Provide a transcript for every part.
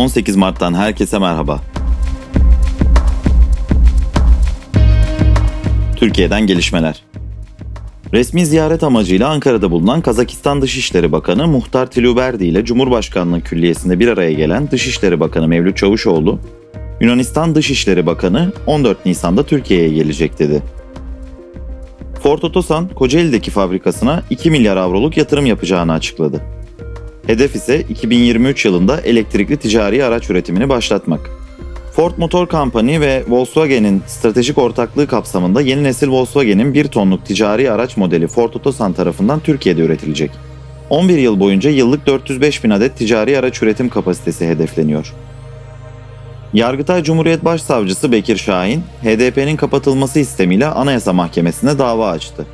18 Mart'tan herkese merhaba. Türkiye'den gelişmeler. Resmi ziyaret amacıyla Ankara'da bulunan Kazakistan Dışişleri Bakanı Muhtar Tiluberdi ile Cumhurbaşkanlığı Külliyesi'nde bir araya gelen Dışişleri Bakanı Mevlüt Çavuşoğlu, Yunanistan Dışişleri Bakanı 14 Nisan'da Türkiye'ye gelecek dedi. Ford Otosan, Kocaeli'deki fabrikasına 2 milyar avroluk yatırım yapacağını açıkladı. Hedef ise 2023 yılında elektrikli ticari araç üretimini başlatmak. Ford Motor Company ve Volkswagen'in stratejik ortaklığı kapsamında yeni nesil Volkswagen'in 1 tonluk ticari araç modeli Ford Otosan tarafından Türkiye'de üretilecek. 11 yıl boyunca yıllık 405 bin adet ticari araç üretim kapasitesi hedefleniyor. Yargıtay Cumhuriyet Başsavcısı Bekir Şahin, HDP'nin kapatılması istemiyle Anayasa Mahkemesi'ne dava açtı.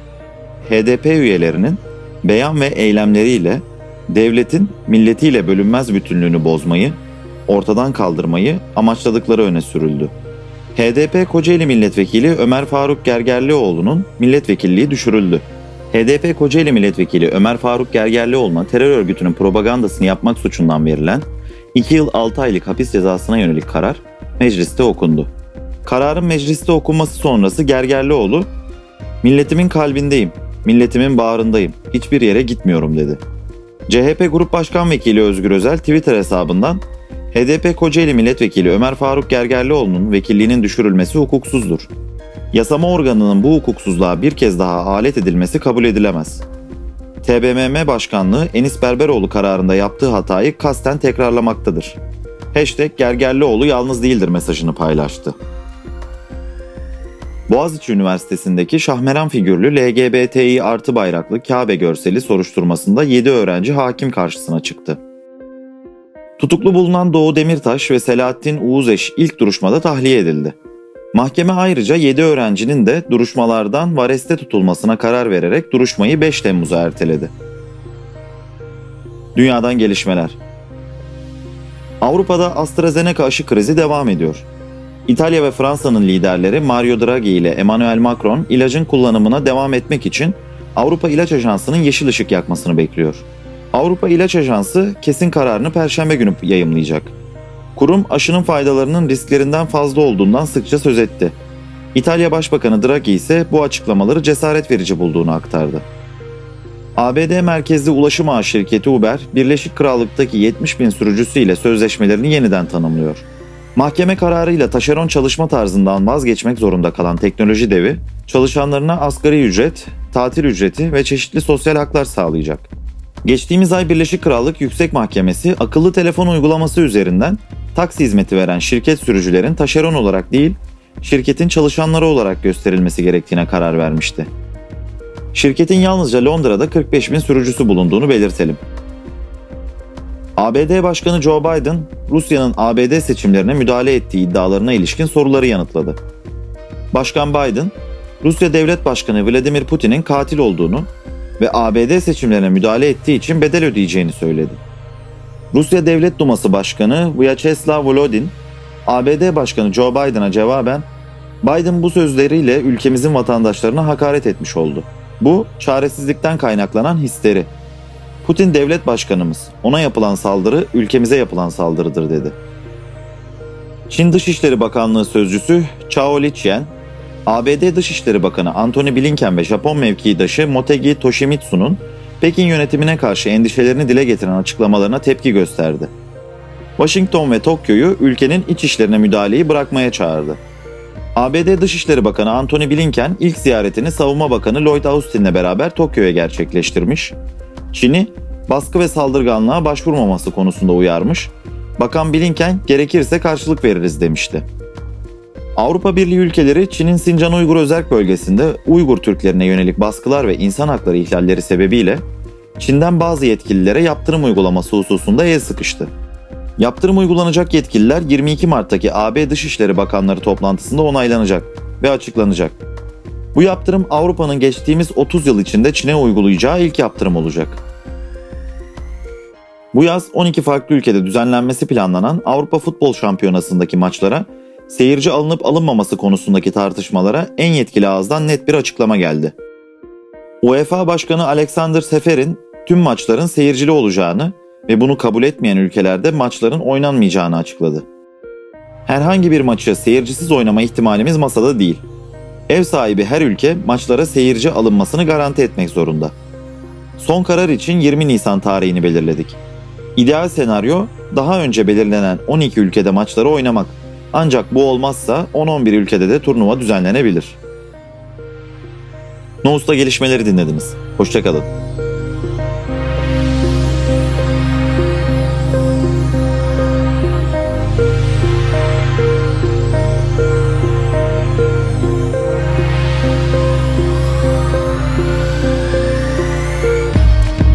HDP üyelerinin beyan ve eylemleriyle devletin milletiyle bölünmez bütünlüğünü bozmayı, ortadan kaldırmayı amaçladıkları öne sürüldü. HDP Kocaeli Milletvekili Ömer Faruk Gergerlioğlu'nun milletvekilliği düşürüldü. HDP Kocaeli Milletvekili Ömer Faruk Gergerlioğlu'na terör örgütünün propagandasını yapmak suçundan verilen 2 yıl 6 aylık hapis cezasına yönelik karar mecliste okundu. Kararın mecliste okunması sonrası Gergerlioğlu, "Milletimin kalbindeyim, milletimin bağrındayım, hiçbir yere gitmiyorum." dedi. CHP Grup Başkan Vekili Özgür Özel Twitter hesabından HDP Kocaeli Milletvekili Ömer Faruk Gergerlioğlu'nun vekilliğinin düşürülmesi hukuksuzdur. Yasama organının bu hukuksuzluğa bir kez daha alet edilmesi kabul edilemez. TBMM Başkanlığı Enis Berberoğlu kararında yaptığı hatayı kasten tekrarlamaktadır. Hashtag Gergerlioğlu yalnız değildir mesajını paylaştı. Boğaziçi Üniversitesi'ndeki Şahmeran figürlü LGBTİ artı bayraklı Kabe görseli soruşturmasında 7 öğrenci hakim karşısına çıktı. Tutuklu bulunan Doğu Demirtaş ve Selahattin Uğuzeş ilk duruşmada tahliye edildi. Mahkeme ayrıca 7 öğrencinin de duruşmalardan vareste tutulmasına karar vererek duruşmayı 5 Temmuz'a erteledi. Dünyadan gelişmeler Avrupa'da AstraZeneca aşı krizi devam ediyor. İtalya ve Fransa'nın liderleri Mario Draghi ile Emmanuel Macron ilacın kullanımına devam etmek için Avrupa İlaç Ajansı'nın yeşil ışık yakmasını bekliyor. Avrupa İlaç Ajansı kesin kararını perşembe günü yayımlayacak. Kurum aşının faydalarının risklerinden fazla olduğundan sıkça söz etti. İtalya Başbakanı Draghi ise bu açıklamaları cesaret verici bulduğunu aktardı. ABD merkezli ulaşım ağ şirketi Uber, Birleşik Krallık'taki 70 bin sürücüsüyle sözleşmelerini yeniden tanımlıyor. Mahkeme kararıyla taşeron çalışma tarzından vazgeçmek zorunda kalan teknoloji devi, çalışanlarına asgari ücret, tatil ücreti ve çeşitli sosyal haklar sağlayacak. Geçtiğimiz ay Birleşik Krallık Yüksek Mahkemesi akıllı telefon uygulaması üzerinden taksi hizmeti veren şirket sürücülerin taşeron olarak değil, şirketin çalışanları olarak gösterilmesi gerektiğine karar vermişti. Şirketin yalnızca Londra'da 45 bin sürücüsü bulunduğunu belirtelim. ABD Başkanı Joe Biden, Rusya'nın ABD seçimlerine müdahale ettiği iddialarına ilişkin soruları yanıtladı. Başkan Biden, Rusya Devlet Başkanı Vladimir Putin'in katil olduğunu ve ABD seçimlerine müdahale ettiği için bedel ödeyeceğini söyledi. Rusya Devlet Duması Başkanı Vyacheslav Volodin, ABD Başkanı Joe Biden'a cevaben, Biden bu sözleriyle ülkemizin vatandaşlarına hakaret etmiş oldu. Bu çaresizlikten kaynaklanan histeri. Putin devlet başkanımız. Ona yapılan saldırı ülkemize yapılan saldırıdır dedi. Çin Dışişleri Bakanlığı sözcüsü Chao Lichian, ABD Dışişleri Bakanı Antony Blinken ve Japon mevkidaşı Motegi Toshimitsu'nun Pekin yönetimine karşı endişelerini dile getiren açıklamalarına tepki gösterdi. Washington ve Tokyo'yu ülkenin iç işlerine müdahaleyi bırakmaya çağırdı. ABD Dışişleri Bakanı Antony Blinken ilk ziyaretini Savunma Bakanı Lloyd Austin'le beraber Tokyo'ya gerçekleştirmiş. Çin'i baskı ve saldırganlığa başvurmaması konusunda uyarmış. Bakan Blinken gerekirse karşılık veririz demişti. Avrupa Birliği ülkeleri Çin'in Sincan Uygur Özerk Bölgesi'nde Uygur Türklerine yönelik baskılar ve insan hakları ihlalleri sebebiyle Çin'den bazı yetkililere yaptırım uygulaması hususunda el sıkıştı. Yaptırım uygulanacak yetkililer 22 Mart'taki AB Dışişleri Bakanları toplantısında onaylanacak ve açıklanacak. Bu yaptırım Avrupa'nın geçtiğimiz 30 yıl içinde Çin'e uygulayacağı ilk yaptırım olacak. Bu yaz 12 farklı ülkede düzenlenmesi planlanan Avrupa Futbol Şampiyonası'ndaki maçlara seyirci alınıp alınmaması konusundaki tartışmalara en yetkili ağızdan net bir açıklama geldi. UEFA Başkanı Alexander Seferin tüm maçların seyircili olacağını ve bunu kabul etmeyen ülkelerde maçların oynanmayacağını açıkladı. Herhangi bir maçı seyircisiz oynama ihtimalimiz masada değil. Ev sahibi her ülke maçlara seyirci alınmasını garanti etmek zorunda. Son karar için 20 Nisan tarihini belirledik. İdeal senaryo daha önce belirlenen 12 ülkede maçları oynamak. Ancak bu olmazsa 10-11 ülkede de turnuva düzenlenebilir. Nous'ta gelişmeleri dinlediniz. Hoşçakalın.